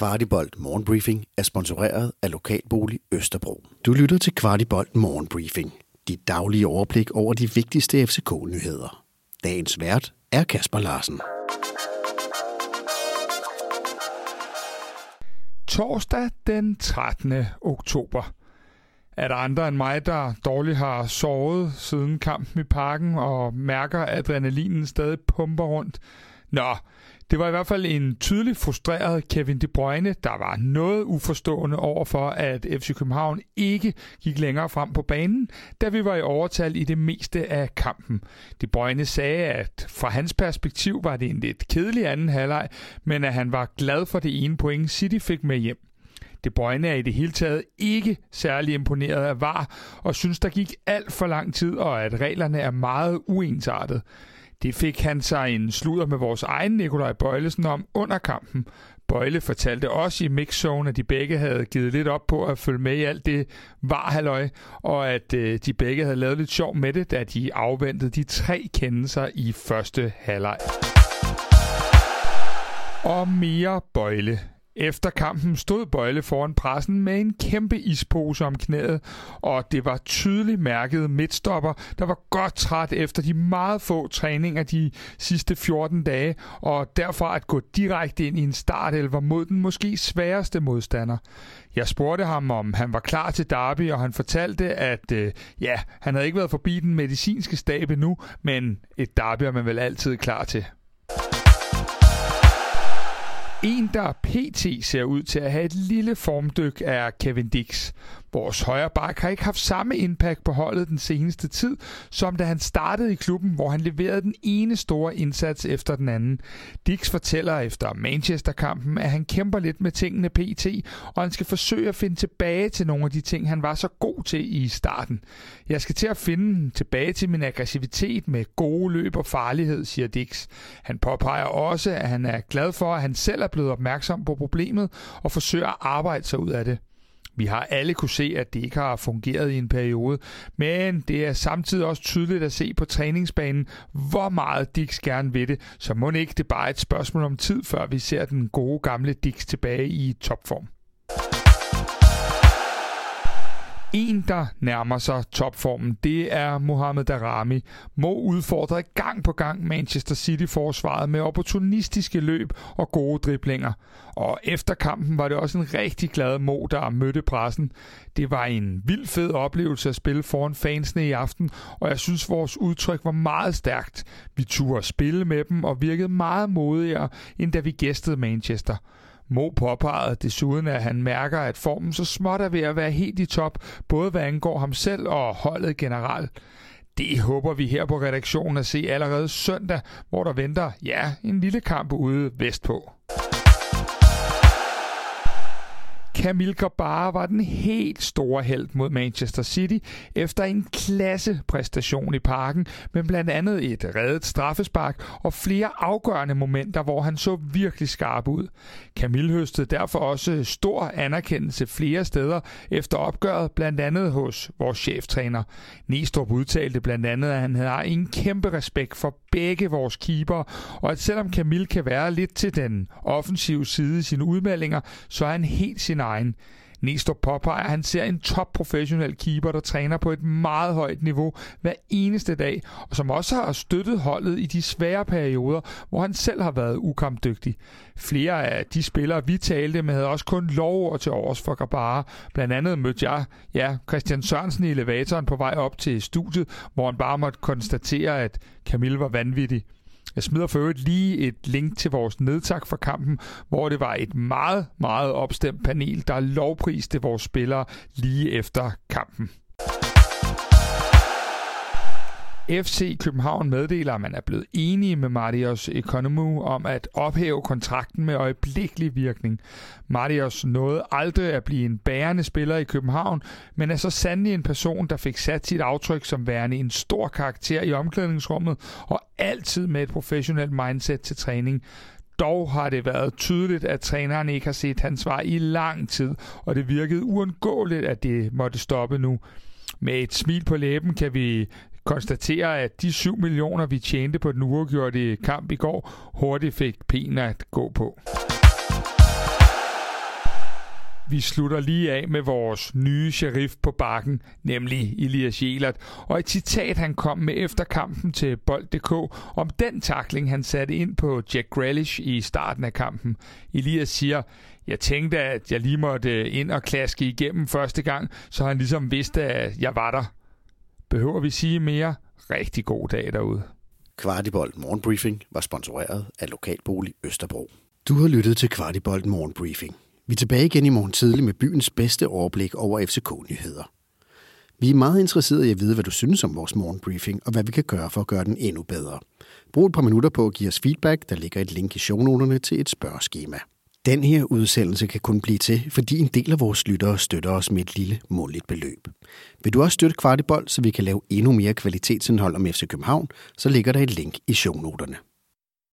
Kvartibolt Morgenbriefing er sponsoreret af Lokalbolig Østerbro. Du lytter til Kvartibolt Morgenbriefing. Dit daglige overblik over de vigtigste FCK-nyheder. Dagens vært er Kasper Larsen. Torsdag den 13. oktober. Er der andre end mig, der dårligt har sovet siden kampen i parken og mærker, at adrenalinen stadig pumper rundt? Nå, det var i hvert fald en tydelig frustreret Kevin De Bruyne, der var noget uforstående over for, at FC København ikke gik længere frem på banen, da vi var i overtal i det meste af kampen. De Bruyne sagde, at fra hans perspektiv var det en lidt kedelig anden halvleg, men at han var glad for det ene point, City fik med hjem. De Bruyne er i det hele taget ikke særlig imponeret af VAR, og synes, der gik alt for lang tid, og at reglerne er meget uensartet. Det fik han sig en sludder med vores egen Nikolaj Bøjlesen om under kampen. Bøjle fortalte også i mixzone, at de begge havde givet lidt op på at følge med i alt det var halløj, og at øh, de begge havde lavet lidt sjov med det, da de afventede de tre kendelser i første halvleg. Og mere Bøjle. Efter kampen stod Bøjle foran pressen med en kæmpe ispose om knæet, og det var tydeligt mærket midtstopper, der var godt træt efter de meget få træninger de sidste 14 dage, og derfor at gå direkte ind i en startelver mod den måske sværeste modstander. Jeg spurgte ham, om han var klar til Derby, og han fortalte, at øh, ja, han havde ikke været forbi den medicinske stab endnu, men et Derby er man vel altid klar til. En, der pt. ser ud til at have et lille formdyk, er Kevin Dix. Vores højre bak har ikke haft samme impact på holdet den seneste tid, som da han startede i klubben, hvor han leverede den ene store indsats efter den anden. Dix fortæller efter Manchester-kampen, at han kæmper lidt med tingene pt, og han skal forsøge at finde tilbage til nogle af de ting, han var så god til i starten. Jeg skal til at finde tilbage til min aggressivitet med gode løb og farlighed, siger Dix. Han påpeger også, at han er glad for, at han selv er blevet opmærksom på problemet og forsøger at arbejde sig ud af det. Vi har alle kunne se, at det ikke har fungeret i en periode, men det er samtidig også tydeligt at se på træningsbanen, hvor meget Dix gerne vil det, så må ikke det bare et spørgsmål om tid, før vi ser den gode gamle Dix tilbage i topform. En, der nærmer sig topformen, det er Mohamed Darami. Må udfordrede gang på gang Manchester City-forsvaret med opportunistiske løb og gode driblinger. Og efter kampen var det også en rigtig glad Mo, der mødte pressen. Det var en vild fed oplevelse at spille foran fansene i aften, og jeg synes, vores udtryk var meget stærkt. Vi turde spille med dem og virkede meget modigere, end da vi gæstede Manchester. Mo påpegede desuden, at han mærker, at formen så småt er ved at være helt i top, både hvad angår ham selv og holdet generelt. Det håber vi her på redaktionen at se allerede søndag, hvor der venter, ja, en lille kamp ude vestpå. Camille Grabara var den helt store held mod Manchester City efter en klasse præstation i parken, med blandt andet et reddet straffespark og flere afgørende momenter, hvor han så virkelig skarp ud. Camille høstede derfor også stor anerkendelse flere steder efter opgøret, blandt andet hos vores cheftræner. Næstrup udtalte blandt andet, at han havde en kæmpe respekt for begge vores keeper, og at selvom Camille kan være lidt til den offensive side i sine udmeldinger, så er han helt sin egen. Næstrup påpeger, at han ser en top professionel keeper, der træner på et meget højt niveau hver eneste dag, og som også har støttet holdet i de svære perioder, hvor han selv har været ukampdygtig. Flere af de spillere, vi talte med, havde også kun lov til års for Grabara. Blandt andet mødte jeg ja, Christian Sørensen i elevatoren på vej op til studiet, hvor han bare måtte konstatere, at Camille var vanvittig. Jeg smider for øvrigt lige et link til vores nedtak for kampen, hvor det var et meget, meget opstemt panel, der lovpriste vores spillere lige efter kampen. FC København meddeler, at man er blevet enige med Marius Economou om at ophæve kontrakten med øjeblikkelig virkning. Marius nåede aldrig at blive en bærende spiller i København, men er så sandelig en person, der fik sat sit aftryk som værende en stor karakter i omklædningsrummet og altid med et professionelt mindset til træning. Dog har det været tydeligt, at træneren ikke har set hans svar i lang tid, og det virkede uundgåeligt, at det måtte stoppe nu. Med et smil på læben kan vi konstatere, at de 7 millioner, vi tjente på den uafgjorte kamp i går, hurtigt fik pen at gå på. Vi slutter lige af med vores nye sheriff på bakken, nemlig Elias Jelert, og et citat, han kom med efter kampen til Bold.dk om den takling, han satte ind på Jack Grealish i starten af kampen. Elias siger, jeg tænkte, at jeg lige måtte ind og klaske igennem første gang, så han ligesom vidste, at jeg var der. Behøver vi sige mere? Rigtig god dag derude. Kvartibolt Morgenbriefing var sponsoreret af Lokalbolig Østerbro. Du har lyttet til Kvartibolt Morgenbriefing. Vi er tilbage igen i morgen tidlig med byens bedste overblik over FCK-nyheder. Vi er meget interesserede i at vide, hvad du synes om vores morgenbriefing, og hvad vi kan gøre for at gøre den endnu bedre. Brug et par minutter på at give os feedback. Der ligger et link i shownoterne til et spørgeskema. Den her udsendelse kan kun blive til, fordi en del af vores lyttere støtter os med et lille måligt beløb. Vil du også støtte Kvartibold, så vi kan lave endnu mere kvalitetsindhold om FC København, så ligger der et link i shownoterne.